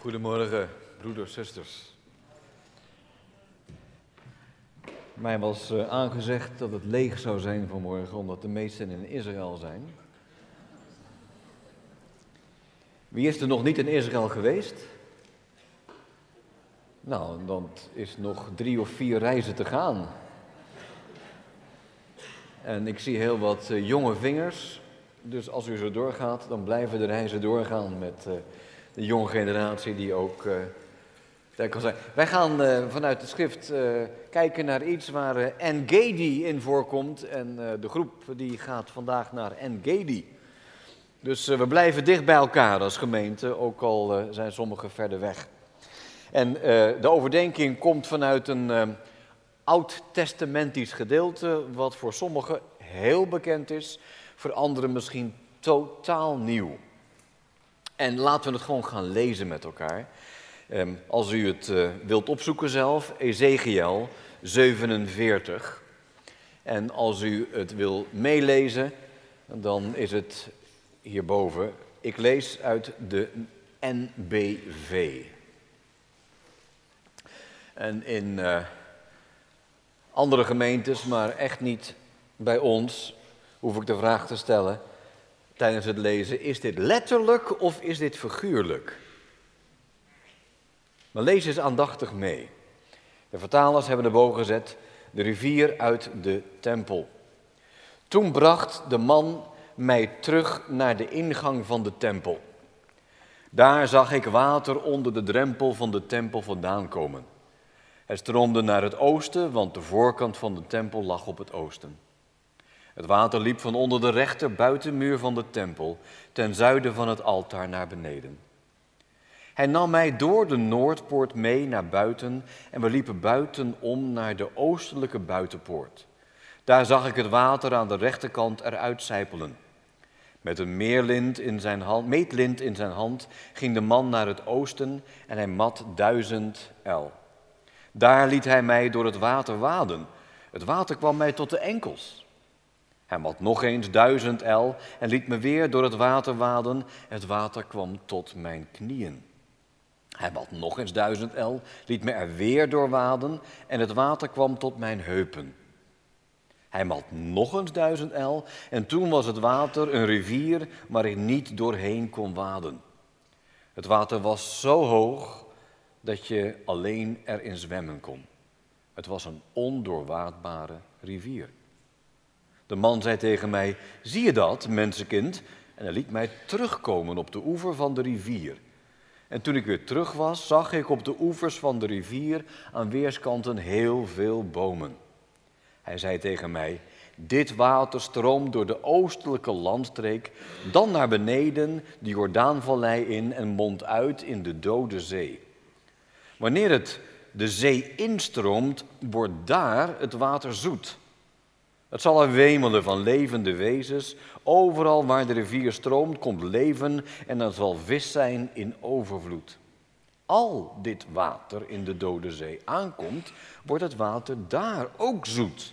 Goedemorgen, broeders, zusters. Mij was uh, aangezegd dat het leeg zou zijn vanmorgen, omdat de meesten in Israël zijn. Wie is er nog niet in Israël geweest? Nou, dan is nog drie of vier reizen te gaan. En ik zie heel wat uh, jonge vingers. Dus als u zo doorgaat, dan blijven de reizen doorgaan met uh, de jonge generatie die ook uh, daar kan zijn. Wij gaan vanuit de schrift kijken naar iets waar Engedi in voorkomt. En de groep die gaat vandaag naar Engedi. Dus we blijven dicht bij elkaar als gemeente, ook al zijn sommigen verder weg. En de overdenking komt vanuit een oud-testamentisch gedeelte, wat voor sommigen heel bekend is, voor anderen misschien totaal nieuw. En laten we het gewoon gaan lezen met elkaar. Ehm, als u het uh, wilt opzoeken zelf, Ezekiel 47. En als u het wil meelezen, dan is het hierboven. Ik lees uit de NBV. En in uh, andere gemeentes, maar echt niet bij ons, hoef ik de vraag te stellen tijdens het lezen: is dit letterlijk of is dit figuurlijk? Maar lees eens aandachtig mee. De vertalers hebben erboven gezet: de rivier uit de tempel. Toen bracht de man mij terug naar de ingang van de tempel. Daar zag ik water onder de drempel van de tempel vandaan komen. Het stroomde naar het oosten, want de voorkant van de tempel lag op het oosten. Het water liep van onder de rechter buitenmuur van de tempel, ten zuiden van het altaar naar beneden. Hij nam mij door de Noordpoort mee naar buiten en we liepen buitenom naar de oostelijke buitenpoort. Daar zag ik het water aan de rechterkant eruit zijpelen. Met een meerlint in zijn hand, meetlint in zijn hand ging de man naar het oosten en hij mat duizend el. Daar liet hij mij door het water waden. Het water kwam mij tot de enkels. Hij mat nog eens duizend el en liet me weer door het water waden. Het water kwam tot mijn knieën. Hij mat nog eens duizend el, liet me er weer door waden en het water kwam tot mijn heupen. Hij mat nog eens duizend el en toen was het water een rivier waar ik niet doorheen kon waden. Het water was zo hoog dat je alleen erin zwemmen kon. Het was een ondoorwaadbare rivier. De man zei tegen mij: Zie je dat, mensenkind? En hij liet mij terugkomen op de oever van de rivier. En toen ik weer terug was, zag ik op de oevers van de rivier aan weerskanten heel veel bomen. Hij zei tegen mij: Dit water stroomt door de oostelijke landstreek, dan naar beneden de Jordaanvallei in en mondt uit in de Dode Zee. Wanneer het de zee instroomt, wordt daar het water zoet. Het zal er wemelen van levende wezens. Overal waar de rivier stroomt, komt leven en er zal vis zijn in overvloed. Al dit water in de Dode Zee aankomt, wordt het water daar ook zoet.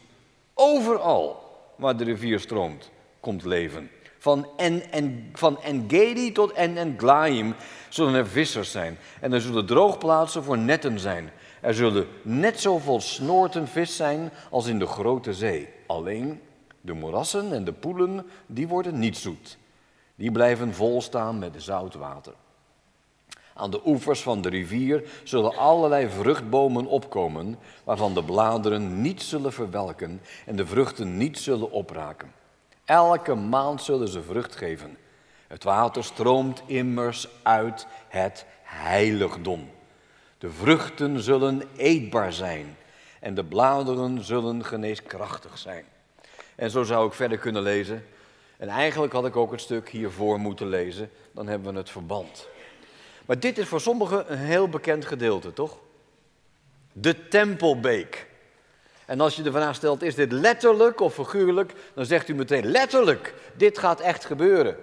Overal waar de rivier stroomt, komt leven. Van, en, en, van Engedi tot En Englaim zullen er vissers zijn. En er zullen droogplaatsen voor netten zijn. Er zullen net zoveel snoorten vis zijn als in de grote zee. Alleen de moerassen en de poelen, die worden niet zoet. Die blijven vol staan met zout water. Aan de oevers van de rivier zullen allerlei vruchtbomen opkomen, waarvan de bladeren niet zullen verwelken en de vruchten niet zullen opraken. Elke maand zullen ze vrucht geven. Het water stroomt immers uit het heiligdom. De vruchten zullen eetbaar zijn en de bladeren zullen geneeskrachtig zijn. En zo zou ik verder kunnen lezen. En eigenlijk had ik ook het stuk hiervoor moeten lezen, dan hebben we het verband. Maar dit is voor sommigen een heel bekend gedeelte, toch? De tempelbeek. En als je de vraag stelt, is dit letterlijk of figuurlijk? Dan zegt u meteen letterlijk, dit gaat echt gebeuren.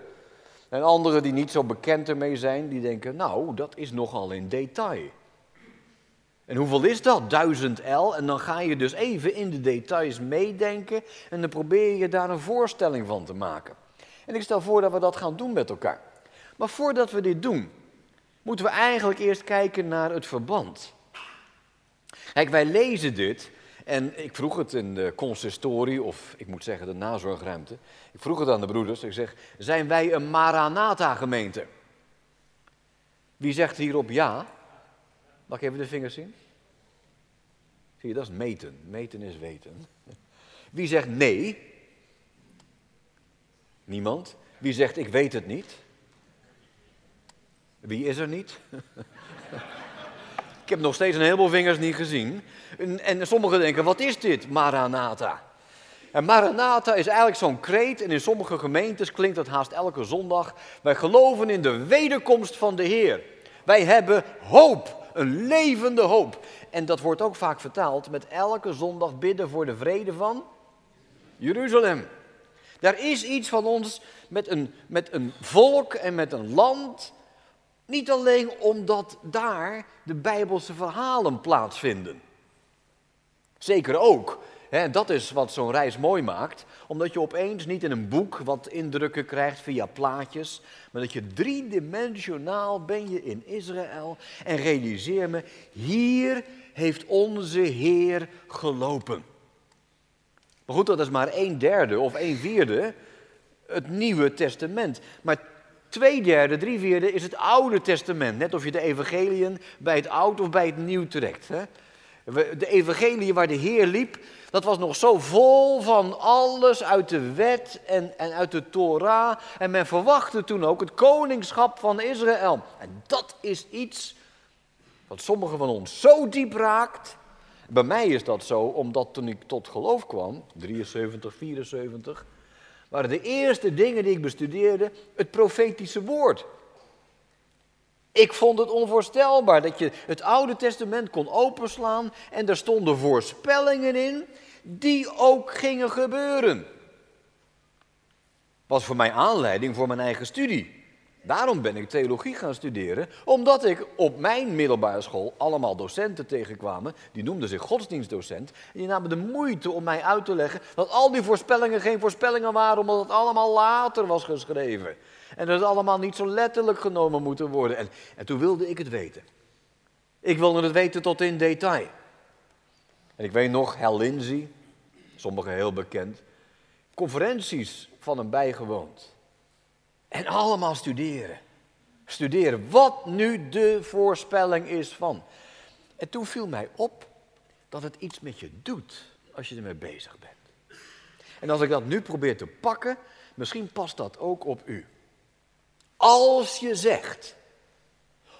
En anderen die niet zo bekend ermee zijn, die denken, nou, dat is nogal in detail. En hoeveel is dat? 1000 L. En dan ga je dus even in de details meedenken en dan probeer je daar een voorstelling van te maken. En ik stel voor dat we dat gaan doen met elkaar. Maar voordat we dit doen, moeten we eigenlijk eerst kijken naar het verband. Kijk, wij lezen dit en ik vroeg het in de consistorie, of ik moet zeggen de nazorgruimte. Ik vroeg het aan de broeders, ik zeg, zijn wij een Maranatha-gemeente? Wie zegt hierop ja? Mag ik even de vingers zien? Zie je, dat is meten. Meten is weten. Wie zegt nee? Niemand. Wie zegt ik weet het niet? Wie is er niet? ik heb nog steeds een heleboel vingers niet gezien. En, en sommigen denken, wat is dit, Maranatha? En Maranatha is eigenlijk zo'n kreet en in sommige gemeentes klinkt dat haast elke zondag. Wij geloven in de wederkomst van de Heer. Wij hebben hoop, een levende hoop. En dat wordt ook vaak vertaald met elke zondag bidden voor de vrede van Jeruzalem. Daar is iets van ons met een, met een volk en met een land. Niet alleen omdat daar de Bijbelse verhalen plaatsvinden. Zeker ook. Hè, dat is wat zo'n reis mooi maakt. Omdat je opeens niet in een boek wat indrukken krijgt via plaatjes. Maar dat je driedimensionaal ben je in Israël. En realiseer me, hier heeft onze Heer gelopen. Maar goed, dat is maar een derde of een vierde het Nieuwe Testament. Maar twee derde, drie vierde is het Oude Testament. Net of je de evangeliën bij het Oud of bij het Nieuw trekt. Hè? De evangelie waar de Heer liep, dat was nog zo vol van alles uit de wet en, en uit de Torah. En men verwachtte toen ook het koningschap van Israël. En dat is iets wat sommigen van ons zo diep raakt. Bij mij is dat zo, omdat toen ik tot geloof kwam, 73, 74, waren de eerste dingen die ik bestudeerde het profetische woord. Ik vond het onvoorstelbaar dat je het Oude Testament kon openslaan en er stonden voorspellingen in die ook gingen gebeuren. Was voor mij aanleiding voor mijn eigen studie. Daarom ben ik theologie gaan studeren, omdat ik op mijn middelbare school allemaal docenten tegenkwamen, die noemden zich godsdienstdocent, en die namen de moeite om mij uit te leggen dat al die voorspellingen geen voorspellingen waren, omdat het allemaal later was geschreven. En dat het allemaal niet zo letterlijk genomen moeten worden. En, en toen wilde ik het weten. Ik wilde het weten tot in detail. En ik weet nog, Hal sommigen heel bekend, conferenties van hem bijgewoond. En allemaal studeren. Studeren wat nu de voorspelling is van. En toen viel mij op dat het iets met je doet als je ermee bezig bent. En als ik dat nu probeer te pakken, misschien past dat ook op u. Als je zegt,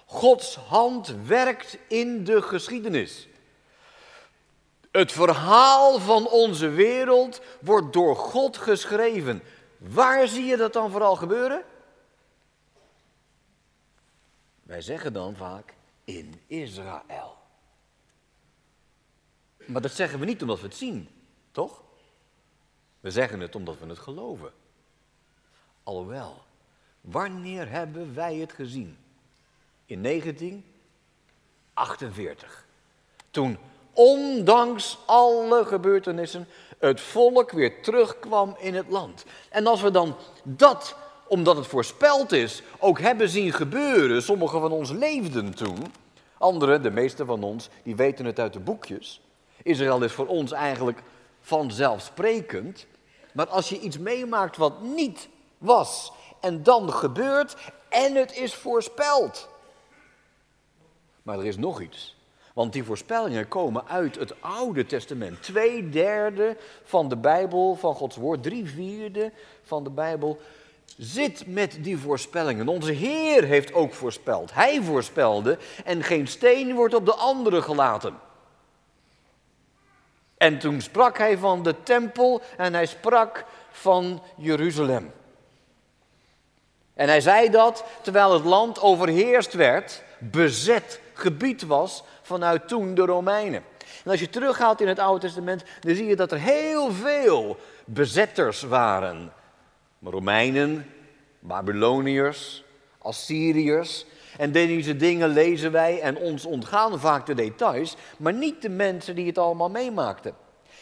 Gods hand werkt in de geschiedenis. Het verhaal van onze wereld wordt door God geschreven. Waar zie je dat dan vooral gebeuren? Wij zeggen dan vaak in Israël. Maar dat zeggen we niet omdat we het zien, toch? We zeggen het omdat we het geloven. Alhoewel, wanneer hebben wij het gezien? In 1948. Toen, ondanks alle gebeurtenissen, het volk weer terugkwam in het land. En als we dan dat, omdat het voorspeld is, ook hebben zien gebeuren, sommigen van ons leefden toen, anderen, de meeste van ons, die weten het uit de boekjes. Israël is voor ons eigenlijk vanzelfsprekend. Maar als je iets meemaakt wat niet was en dan gebeurt en het is voorspeld. Maar er is nog iets. Want die voorspellingen komen uit het Oude Testament. Twee derde van de Bijbel, van Gods woord, drie vierde van de Bijbel zit met die voorspellingen. Onze Heer heeft ook voorspeld. Hij voorspelde en geen steen wordt op de andere gelaten. En toen sprak hij van de tempel en hij sprak van Jeruzalem. En hij zei dat terwijl het land overheerst werd, bezet gebied was vanuit toen de Romeinen. En als je teruggaat in het Oude Testament, dan zie je dat er heel veel bezetters waren. Romeinen, Babyloniërs, Assyriërs. En deze dingen lezen wij en ons ontgaan vaak de details, maar niet de mensen die het allemaal meemaakten.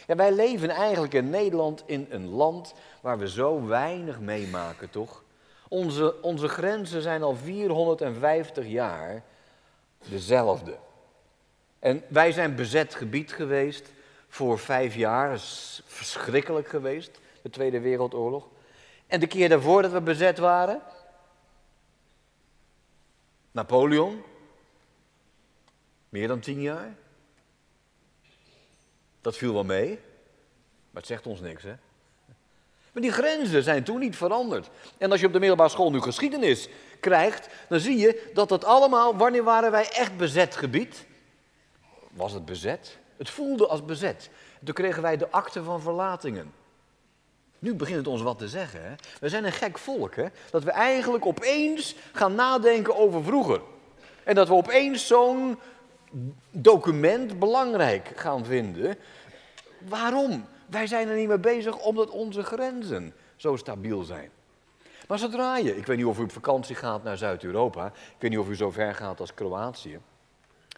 Ja, wij leven eigenlijk in Nederland in een land waar we zo weinig meemaken, toch? Onze, onze grenzen zijn al 450 jaar dezelfde. En wij zijn bezet gebied geweest voor vijf jaar. Dat is verschrikkelijk geweest, de Tweede Wereldoorlog. En de keer daarvoor dat we bezet waren, Napoleon, meer dan tien jaar. Dat viel wel mee, maar het zegt ons niks, hè? Maar die grenzen zijn toen niet veranderd. En als je op de middelbare school nu geschiedenis krijgt, dan zie je dat dat allemaal, wanneer waren wij echt bezet gebied? Was het bezet? Het voelde als bezet. Toen kregen wij de akte van verlatingen. Nu begint het ons wat te zeggen. Hè? We zijn een gek volk, hè? dat we eigenlijk opeens gaan nadenken over vroeger. En dat we opeens zo'n document belangrijk gaan vinden. Waarom? Wij zijn er niet mee bezig omdat onze grenzen zo stabiel zijn. Maar zodra je, ik weet niet of u op vakantie gaat naar Zuid-Europa, ik weet niet of u zo ver gaat als Kroatië.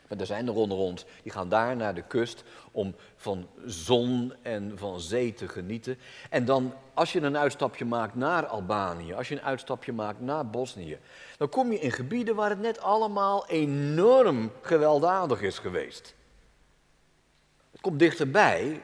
Maar er zijn er onder ons, die gaan daar naar de kust om van zon en van zee te genieten. En dan, als je een uitstapje maakt naar Albanië, als je een uitstapje maakt naar Bosnië, dan kom je in gebieden waar het net allemaal enorm gewelddadig is geweest. Het komt dichterbij,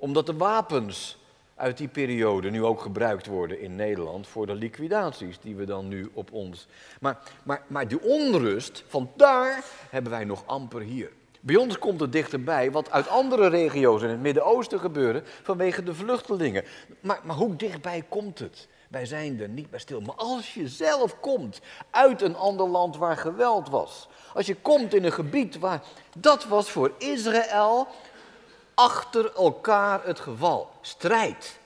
omdat de wapens uit die periode nu ook gebruikt worden in Nederland voor de liquidaties die we dan nu op ons. Maar, maar, maar die onrust, van daar hebben wij nog amper hier. Bij ons komt het dichterbij wat uit andere regio's in het Midden-Oosten gebeuren vanwege de vluchtelingen. Maar, maar hoe dichtbij komt het? Wij zijn er niet bij stil. Maar als je zelf komt uit een ander land waar geweld was. Als je komt in een gebied waar. Dat was voor Israël achter elkaar het geval. Strijd.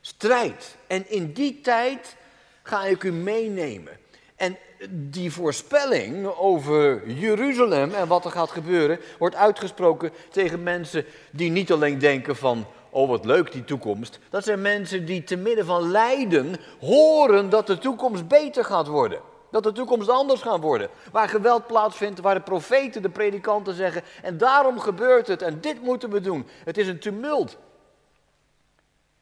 Strijd. En in die tijd ga ik u meenemen. En die voorspelling over Jeruzalem en wat er gaat gebeuren, wordt uitgesproken tegen mensen die niet alleen denken van, oh wat leuk die toekomst. Dat zijn mensen die te midden van lijden horen dat de toekomst beter gaat worden. Dat de toekomst anders gaat worden. Waar geweld plaatsvindt, waar de profeten, de predikanten zeggen. En daarom gebeurt het en dit moeten we doen. Het is een tumult.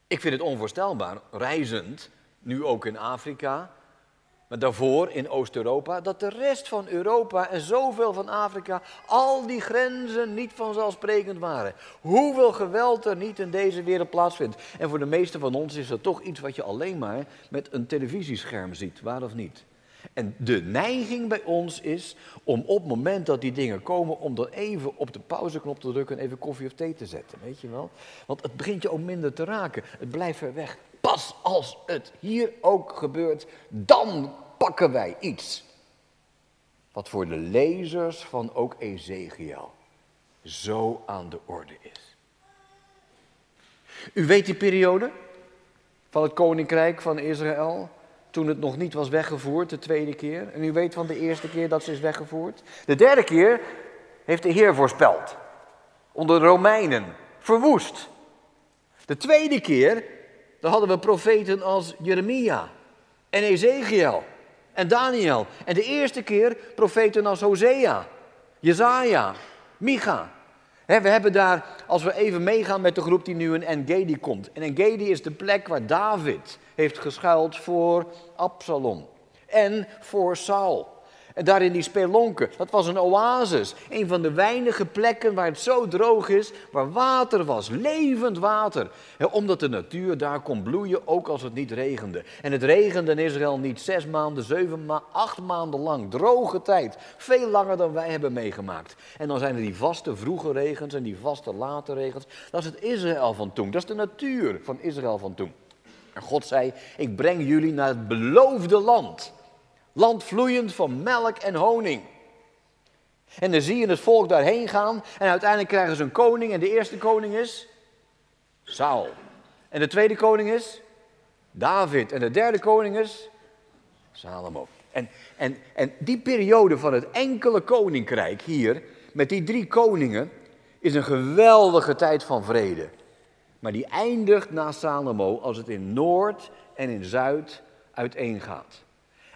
Ik vind het onvoorstelbaar, reizend, nu ook in Afrika, maar daarvoor in Oost-Europa, dat de rest van Europa en zoveel van Afrika al die grenzen niet vanzelfsprekend waren. Hoeveel geweld er niet in deze wereld plaatsvindt. En voor de meeste van ons is dat toch iets wat je alleen maar met een televisiescherm ziet, waar of niet. En de neiging bij ons is om op het moment dat die dingen komen, om dan even op de pauzeknop te drukken en even koffie of thee te zetten, weet je wel? Want het begint je ook minder te raken. Het blijft ver weg. Pas als het hier ook gebeurt, dan pakken wij iets. Wat voor de lezers van ook Ezekiel zo aan de orde is. U weet die periode van het koninkrijk van Israël? Toen het nog niet was weggevoerd, de tweede keer. En u weet van de eerste keer dat ze is weggevoerd. De derde keer heeft de Heer voorspeld. Onder de Romeinen. Verwoest. De tweede keer, dan hadden we profeten als Jeremia en Ezekiel en Daniel. En de eerste keer profeten als Hosea, Jezaja, Micha. We hebben daar, als we even meegaan met de groep die nu in Engedi komt. En Engedi is de plek waar David heeft geschuild voor Absalom en voor Saul. Daar in die spelonken, dat was een oasis. Een van de weinige plekken waar het zo droog is, waar water was, levend water. omdat de natuur daar kon bloeien, ook als het niet regende. En het regende in Israël niet zes maanden, zeven maanden, acht maanden lang. Droge tijd. Veel langer dan wij hebben meegemaakt. En dan zijn er die vaste vroege regens en die vaste late regens. Dat is het Israël van toen. Dat is de natuur van Israël van toen. En God zei, ik breng jullie naar het beloofde land. Land vloeiend van melk en honing. En dan zie je het volk daarheen gaan en uiteindelijk krijgen ze een koning. En de eerste koning is Saul. En de tweede koning is David. En de derde koning is Salomo. En, en, en die periode van het enkele koninkrijk hier, met die drie koningen, is een geweldige tijd van vrede. Maar die eindigt na Salomo als het in Noord en in Zuid uiteengaat.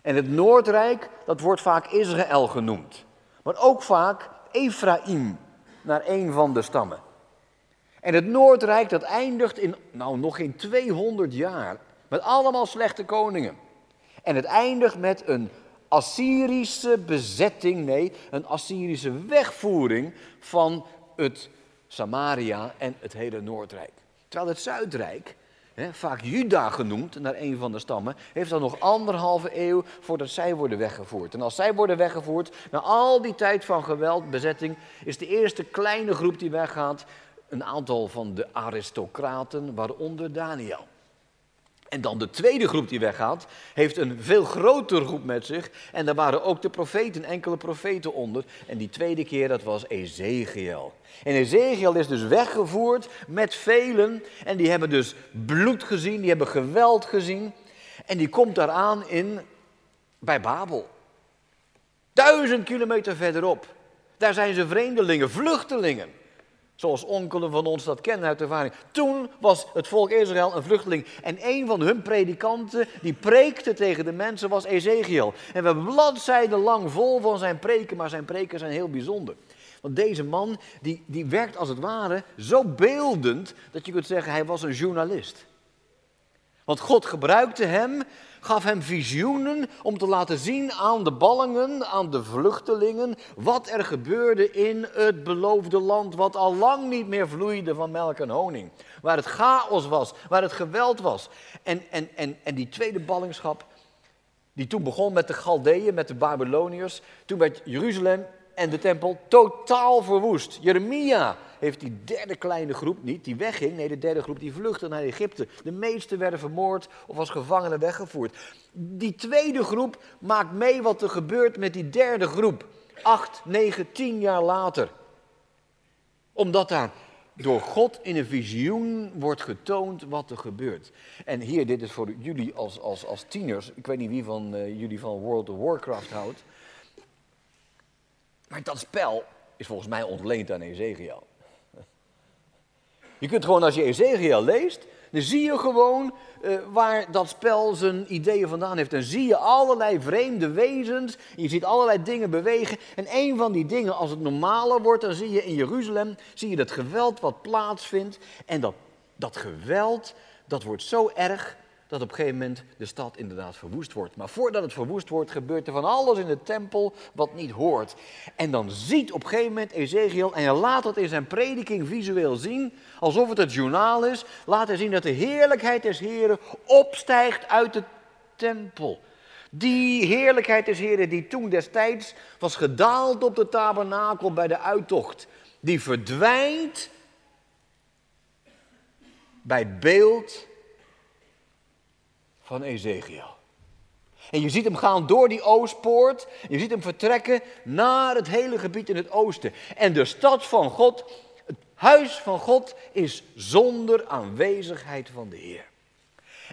En het Noordrijk, dat wordt vaak Israël genoemd. Maar ook vaak Ephraim, naar een van de stammen. En het Noordrijk, dat eindigt in, nou nog geen 200 jaar Met allemaal slechte koningen. En het eindigt met een Assyrische bezetting, nee, een Assyrische wegvoering van het Samaria en het hele Noordrijk. Terwijl het Zuidrijk, hè, vaak Juda genoemd, naar een van de stammen, heeft dan nog anderhalve eeuw voordat zij worden weggevoerd. En als zij worden weggevoerd, na al die tijd van geweld, bezetting, is de eerste kleine groep die weggaat een aantal van de aristocraten, waaronder Daniel. En dan de tweede groep die weggaat, heeft een veel grotere groep met zich. En daar waren ook de profeten, enkele profeten onder. En die tweede keer, dat was Ezekiel. En Ezekiel is dus weggevoerd met velen. En die hebben dus bloed gezien, die hebben geweld gezien. En die komt daaraan in, bij Babel. Duizend kilometer verderop. Daar zijn ze vreemdelingen, vluchtelingen. Zoals onkelen van ons dat kennen uit ervaring. Toen was het volk Israël een vluchteling. En een van hun predikanten die preekte tegen de mensen was Ezekiel. En we hebben bladzijden lang vol van zijn preken, maar zijn preken zijn heel bijzonder. Want deze man die, die werkt als het ware zo beeldend dat je kunt zeggen hij was een journalist. Want God gebruikte hem gaf hem visioenen om te laten zien aan de ballingen, aan de vluchtelingen, wat er gebeurde in het beloofde land, wat al lang niet meer vloeide van melk en honing. Waar het chaos was, waar het geweld was. En, en, en, en die tweede ballingschap, die toen begon met de Galdeeën, met de Babyloniërs, toen werd Jeruzalem en de tempel totaal verwoest. Jeremia heeft die derde kleine groep niet, die wegging. Nee, de derde groep die vluchtte naar Egypte. De meesten werden vermoord of als gevangenen weggevoerd. Die tweede groep maakt mee wat er gebeurt met die derde groep. Acht, negen, tien jaar later. Omdat daar door God in een visioen wordt getoond wat er gebeurt. En hier, dit is voor jullie als, als, als tieners. Ik weet niet wie van uh, jullie van World of Warcraft houdt. Maar dat spel is volgens mij ontleend aan Ezekiel. Je kunt gewoon als je Ezekiel leest, dan zie je gewoon uh, waar dat spel zijn ideeën vandaan heeft. Dan zie je allerlei vreemde wezens, je ziet allerlei dingen bewegen. En een van die dingen, als het normaler wordt, dan zie je in Jeruzalem, zie je dat geweld wat plaatsvindt. En dat, dat geweld, dat wordt zo erg dat op een gegeven moment de stad inderdaad verwoest wordt. Maar voordat het verwoest wordt, gebeurt er van alles in de tempel wat niet hoort. En dan ziet op een gegeven moment Ezekiel, en hij laat dat in zijn prediking visueel zien, alsof het het journaal is, laat hij zien dat de heerlijkheid des Heren opstijgt uit de tempel. Die heerlijkheid des Heren die toen destijds was gedaald op de tabernakel bij de uittocht, die verdwijnt bij het beeld van Ezekiel. En je ziet hem gaan door die oostpoort. Je ziet hem vertrekken naar het hele gebied in het oosten. En de stad van God, het huis van God, is zonder aanwezigheid van de Heer.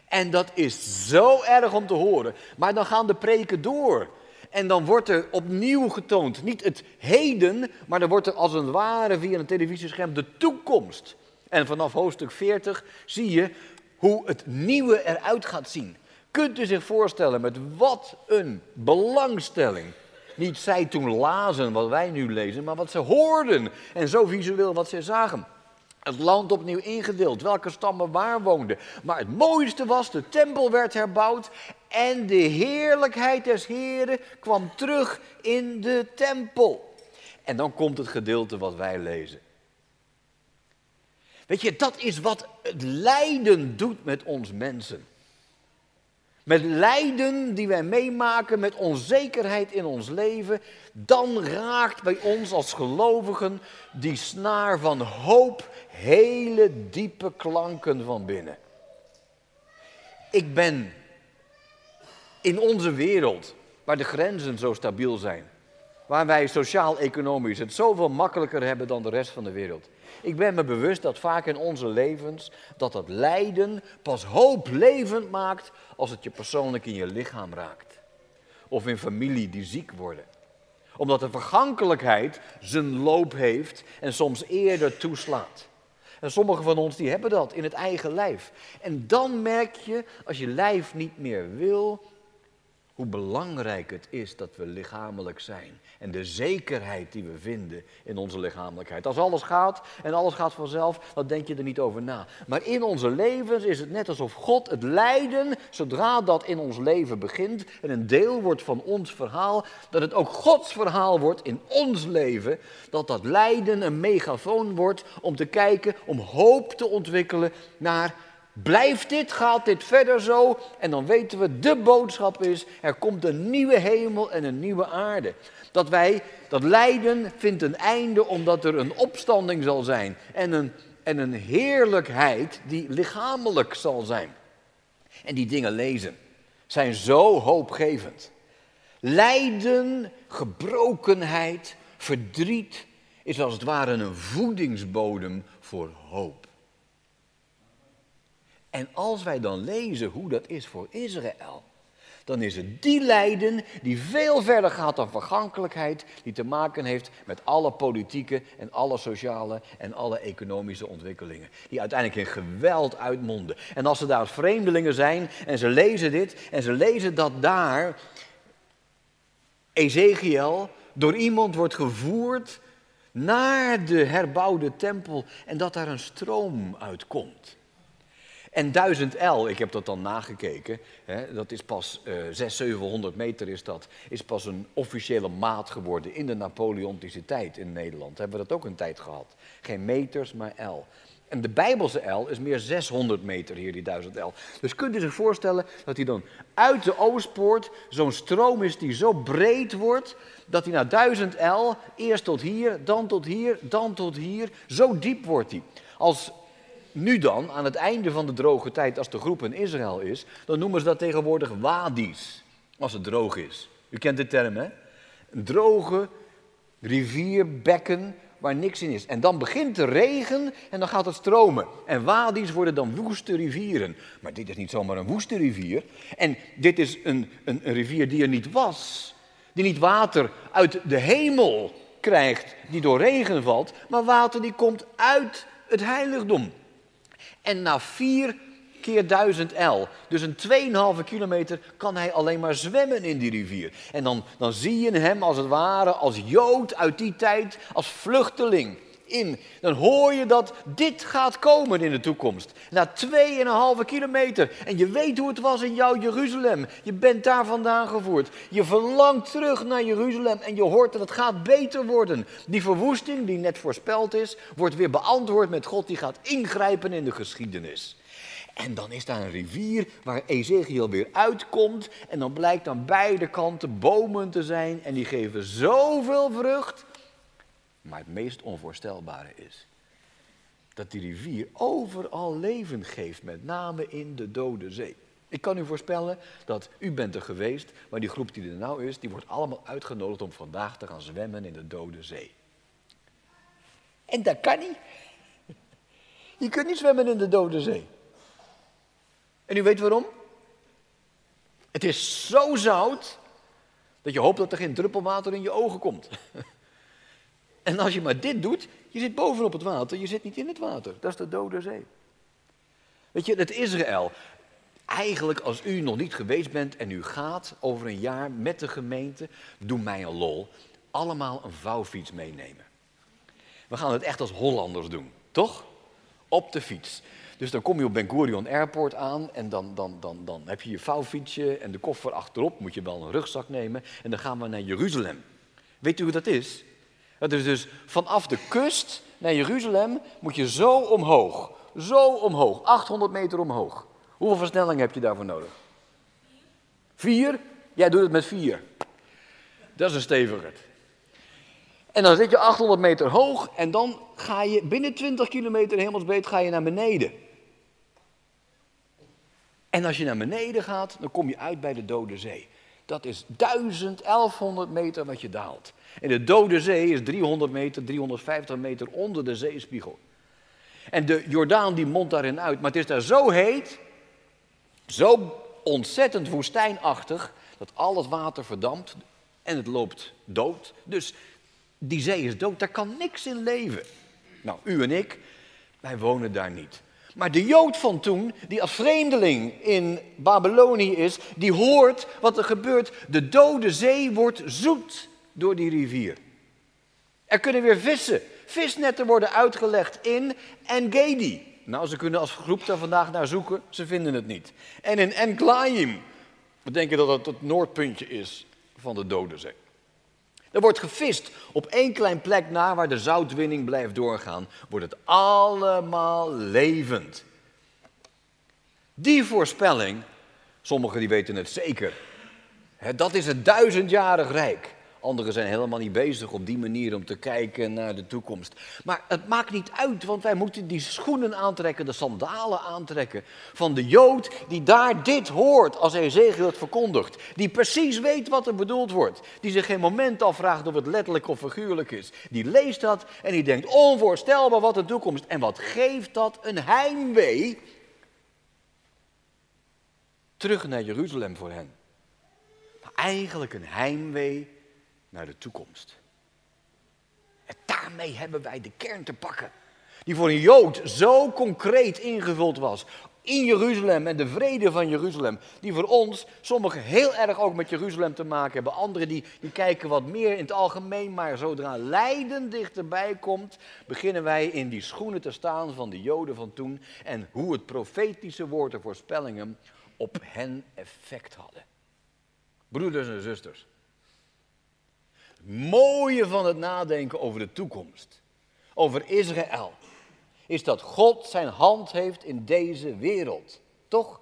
En dat is zo erg om te horen. Maar dan gaan de preken door. En dan wordt er opnieuw getoond, niet het heden, maar dan wordt er als het ware via een televisiescherm de toekomst. En vanaf hoofdstuk 40 zie je hoe het nieuwe eruit gaat zien. Kunt u zich voorstellen met wat een belangstelling. Niet zij toen lazen wat wij nu lezen, maar wat ze hoorden. En zo visueel wat ze zagen. Het land opnieuw ingedeeld, welke stammen waar woonden. Maar het mooiste was, de tempel werd herbouwd en de heerlijkheid des Heren kwam terug in de tempel. En dan komt het gedeelte wat wij lezen. Weet je, dat is wat het lijden doet met ons mensen. Met lijden die wij meemaken, met onzekerheid in ons leven, dan raakt bij ons als gelovigen die snaar van hoop hele diepe klanken van binnen. Ik ben in onze wereld, waar de grenzen zo stabiel zijn, waar wij sociaal-economisch het zoveel makkelijker hebben dan de rest van de wereld. Ik ben me bewust dat vaak in onze levens dat dat lijden pas hooplevend maakt als het je persoonlijk in je lichaam raakt. Of in familie die ziek worden. Omdat de vergankelijkheid zijn loop heeft en soms eerder toeslaat. En sommigen van ons die hebben dat in het eigen lijf. En dan merk je, als je lijf niet meer wil, hoe belangrijk het is dat we lichamelijk zijn. En de zekerheid die we vinden in onze lichamelijkheid. Als alles gaat en alles gaat vanzelf, dan denk je er niet over na. Maar in onze levens is het net alsof God het lijden, zodra dat in ons leven begint en een deel wordt van ons verhaal, dat het ook Gods verhaal wordt in ons leven. Dat dat lijden een megafoon wordt om te kijken, om hoop te ontwikkelen naar Blijft dit, gaat dit verder zo? En dan weten we, de boodschap is, er komt een nieuwe hemel en een nieuwe aarde. Dat wij, dat lijden vindt een einde omdat er een opstanding zal zijn. En een, en een heerlijkheid die lichamelijk zal zijn. En die dingen lezen zijn zo hoopgevend. Lijden, gebrokenheid, verdriet is als het ware een voedingsbodem voor hoop. En als wij dan lezen hoe dat is voor Israël, dan is het die lijden die veel verder gaat dan vergankelijkheid, die te maken heeft met alle politieke en alle sociale en alle economische ontwikkelingen, die uiteindelijk in geweld uitmonden. En als ze daar vreemdelingen zijn en ze lezen dit en ze lezen dat daar Ezekiel door iemand wordt gevoerd naar de herbouwde tempel en dat daar een stroom uitkomt. En 1000 L, ik heb dat dan nagekeken, hè, dat is pas uh, 600, 700 meter is dat, is pas een officiële maat geworden in de Napoleontische tijd in Nederland. Hebben we dat ook een tijd gehad. Geen meters, maar L. En de Bijbelse L is meer 600 meter hier, die 1000 L. Dus kunt u zich voorstellen dat hij dan uit de Oostpoort zo'n stroom is die zo breed wordt, dat hij naar 1000 L, eerst tot hier, dan tot hier, dan tot hier, zo diep wordt hij. Als nu dan, aan het einde van de droge tijd, als de groep in Israël is, dan noemen ze dat tegenwoordig wadis, als het droog is. U kent de term, hè? Een droge rivierbekken waar niks in is. En dan begint de regen en dan gaat het stromen. En wadis worden dan woeste rivieren. Maar dit is niet zomaar een woeste rivier. En dit is een, een, een rivier die er niet was. Die niet water uit de hemel krijgt, die door regen valt, maar water die komt uit het heiligdom. En na vier keer duizend L, dus een 2,5 kilometer, kan hij alleen maar zwemmen in die rivier. En dan, dan zie je hem als het ware als Jood uit die tijd, als vluchteling in. Dan hoor je dat dit gaat komen in de toekomst. Na 2,5 kilometer. En je weet hoe het was in jouw Jeruzalem. Je bent daar vandaan gevoerd. Je verlangt terug naar Jeruzalem en je hoort dat het gaat beter worden. Die verwoesting die net voorspeld is, wordt weer beantwoord met God die gaat ingrijpen in de geschiedenis. En dan is daar een rivier waar Ezekiel weer uitkomt. En dan blijkt aan beide kanten bomen te zijn. En die geven zoveel vrucht maar het meest onvoorstelbare is dat die rivier overal leven geeft, met name in de Dode Zee. Ik kan u voorspellen dat u bent er geweest, maar die groep die er nou is, die wordt allemaal uitgenodigd om vandaag te gaan zwemmen in de Dode Zee. En dat kan niet. Je kunt niet zwemmen in de Dode Zee. En u weet waarom? Het is zo zout dat je hoopt dat er geen druppel water in je ogen komt. En als je maar dit doet, je zit bovenop het water, je zit niet in het water. Dat is de dode zee. Weet je, het Israël. Eigenlijk als u nog niet geweest bent en u gaat over een jaar met de gemeente, doe mij een lol, allemaal een vouwfiets meenemen. We gaan het echt als Hollanders doen, toch? Op de fiets. Dus dan kom je op Ben Gurion Airport aan en dan, dan, dan, dan heb je je vouwfietsje en de koffer achterop, moet je wel een rugzak nemen en dan gaan we naar Jeruzalem. Weet u hoe dat is? Dat is dus vanaf de kust naar Jeruzalem moet je zo omhoog. Zo omhoog, 800 meter omhoog. Hoeveel versnelling heb je daarvoor nodig? Vier? Jij doet het met vier. Dat is een stevige. En dan zit je 800 meter hoog en dan ga je binnen 20 kilometer hemelsbreed ga je naar beneden. En als je naar beneden gaat, dan kom je uit bij de Dode Zee. Dat is 1000, 1100 meter wat je daalt. En de Dode Zee is 300 meter, 350 meter onder de zeespiegel. En de Jordaan die mondt daarin uit. Maar het is daar zo heet, zo ontzettend woestijnachtig, dat al het water verdampt en het loopt dood. Dus die zee is dood, daar kan niks in leven. Nou, u en ik, wij wonen daar niet. Maar de Jood van toen, die als vreemdeling in Babylonië is, die hoort wat er gebeurt. De dode zee wordt zoet door die rivier. Er kunnen weer vissen. Visnetten worden uitgelegd in Engedi. Nou, ze kunnen als groep daar vandaag naar zoeken, ze vinden het niet. En in Englaim, we denken dat het het noordpuntje is van de Dode Zee. Er wordt gevist op één klein plek na waar de zoutwinning blijft doorgaan, wordt het allemaal levend. Die voorspelling, sommigen die weten het zeker, dat is het duizendjarig rijk. Anderen zijn helemaal niet bezig op die manier om te kijken naar de toekomst. Maar het maakt niet uit, want wij moeten die schoenen aantrekken, de sandalen aantrekken. Van de Jood die daar dit hoort als Ezekiel het verkondigt. Die precies weet wat er bedoeld wordt. Die zich geen moment afvraagt of het letterlijk of figuurlijk is. Die leest dat en die denkt onvoorstelbaar wat de toekomst. En wat geeft dat een heimwee terug naar Jeruzalem voor hen. Eigenlijk een heimwee naar de toekomst. En daarmee hebben wij de kern te pakken. Die voor een Jood zo concreet ingevuld was. In Jeruzalem en de vrede van Jeruzalem. Die voor ons, sommigen heel erg ook met Jeruzalem te maken hebben. Anderen die, die kijken wat meer in het algemeen. Maar zodra lijden dichterbij komt, beginnen wij in die schoenen te staan van de Joden van toen. En hoe het profetische woord en voorspellingen op hen effect hadden. Broeders en zusters mooie van het nadenken over de toekomst, over Israël, is dat God zijn hand heeft in deze wereld. Toch?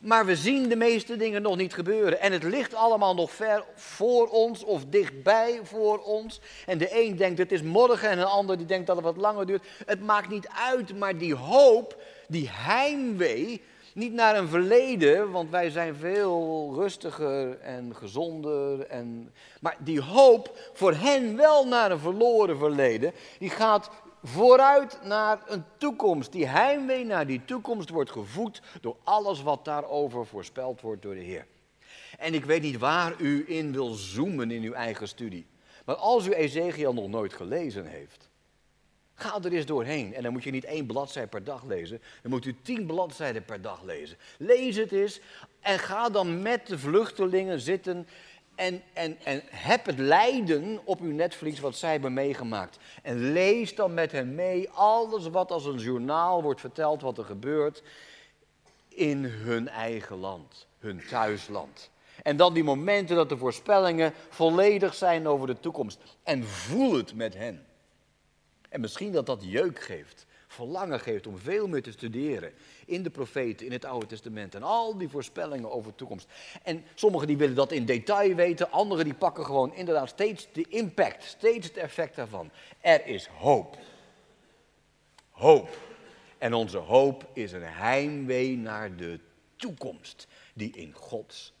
Maar we zien de meeste dingen nog niet gebeuren. En het ligt allemaal nog ver voor ons of dichtbij voor ons. En de een denkt het is morgen en een ander die denkt dat het wat langer duurt. Het maakt niet uit, maar die hoop, die heimwee, niet naar een verleden, want wij zijn veel rustiger en gezonder. En, maar die hoop voor hen wel naar een verloren verleden, die gaat vooruit naar een toekomst. Die heimwee naar die toekomst wordt gevoed door alles wat daarover voorspeld wordt door de Heer. En ik weet niet waar u in wil zoomen in uw eigen studie. Maar als u Ezekiel nog nooit gelezen heeft, Ga er eens doorheen. En dan moet je niet één bladzij per dag lezen. Dan moet u tien bladzijden per dag lezen. Lees het eens en ga dan met de vluchtelingen zitten. En, en, en heb het lijden op uw netvlies wat zij hebben meegemaakt. En lees dan met hen mee alles wat als een journaal wordt verteld wat er gebeurt in hun eigen land, hun thuisland. En dan die momenten dat de voorspellingen volledig zijn over de toekomst. En voel het met hen. En misschien dat dat jeuk geeft, verlangen geeft om veel meer te studeren in de profeten, in het Oude Testament en al die voorspellingen over de toekomst. En sommigen die willen dat in detail weten, anderen die pakken gewoon inderdaad steeds de impact, steeds het effect daarvan. Er is hoop. Hoop. En onze hoop is een heimwee naar de toekomst die in Gods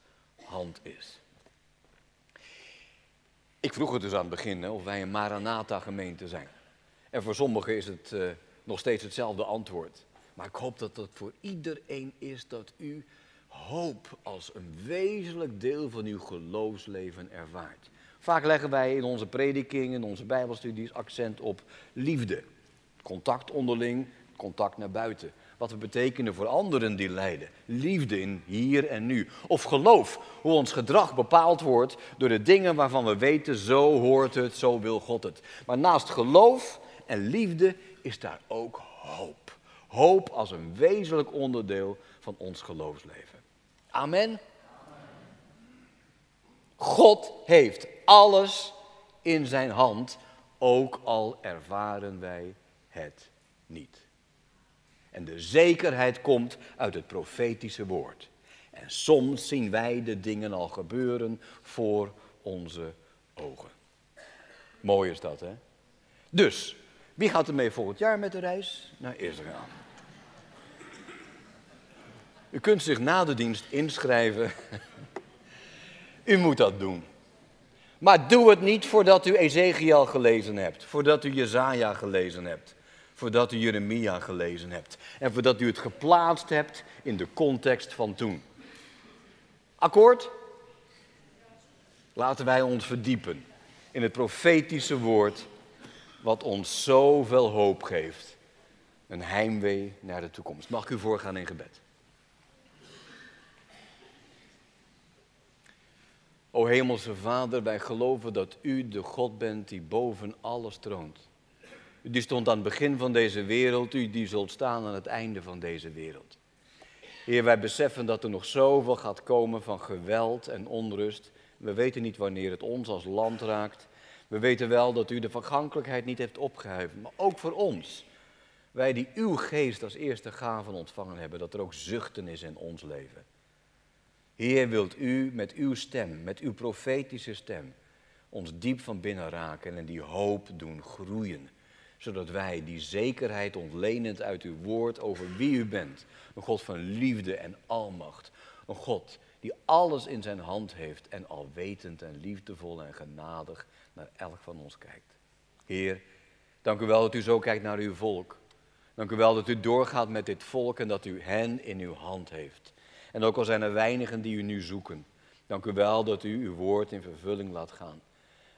hand is. Ik vroeg het dus aan het begin of wij een Maranatha-gemeente zijn. En voor sommigen is het uh, nog steeds hetzelfde antwoord. Maar ik hoop dat dat voor iedereen is dat u hoop als een wezenlijk deel van uw geloofsleven ervaart. Vaak leggen wij in onze predikingen, in onze bijbelstudies accent op liefde. Contact onderling, contact naar buiten. Wat we betekenen voor anderen die lijden. Liefde in hier en nu. Of geloof, hoe ons gedrag bepaald wordt door de dingen waarvan we weten, zo hoort het, zo wil God het. Maar naast geloof en liefde is daar ook hoop. Hoop als een wezenlijk onderdeel van ons geloofsleven. Amen. God heeft alles in zijn hand, ook al ervaren wij het niet. En de zekerheid komt uit het profetische woord. En soms zien wij de dingen al gebeuren voor onze ogen. Mooi is dat, hè? Dus, wie gaat er mee volgend jaar met de reis naar Israël? U kunt zich na de dienst inschrijven. U moet dat doen. Maar doe het niet voordat u Ezekiel gelezen hebt, voordat u Jezaja gelezen hebt, voordat u Jeremia gelezen hebt en voordat u het geplaatst hebt in de context van toen. Akkoord? Laten wij ons verdiepen in het profetische woord wat ons zoveel hoop geeft een heimwee naar de toekomst. Mag ik u voorgaan in gebed? O Hemelse Vader, wij geloven dat U de God bent die boven alles troont. U die stond aan het begin van deze wereld, U die zult staan aan het einde van deze wereld. Heer, wij beseffen dat er nog zoveel gaat komen van geweld en onrust. We weten niet wanneer het ons als land raakt. We weten wel dat U de vergankelijkheid niet heeft opgeheven, maar ook voor ons. Wij die Uw geest als eerste gaven ontvangen hebben, dat er ook zuchten is in ons leven. Heer, wilt u met uw stem, met uw profetische stem, ons diep van binnen raken en die hoop doen groeien. Zodat wij die zekerheid ontlenend uit uw woord over wie u bent. Een God van liefde en almacht. Een God die alles in zijn hand heeft en alwetend en liefdevol en genadig naar elk van ons kijkt. Heer, dank u wel dat u zo kijkt naar uw volk. Dank u wel dat u doorgaat met dit volk en dat u hen in uw hand heeft. En ook al zijn er weinigen die u nu zoeken. Dank u wel dat u uw woord in vervulling laat gaan.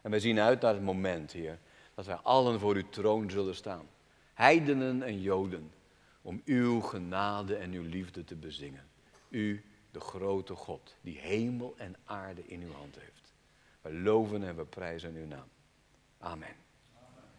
En wij zien uit naar het moment, Heer, dat wij allen voor uw troon zullen staan. Heidenen en Joden, om uw genade en uw liefde te bezingen. U, de grote God, die hemel en aarde in uw hand heeft. We loven en we prijzen uw naam. Amen.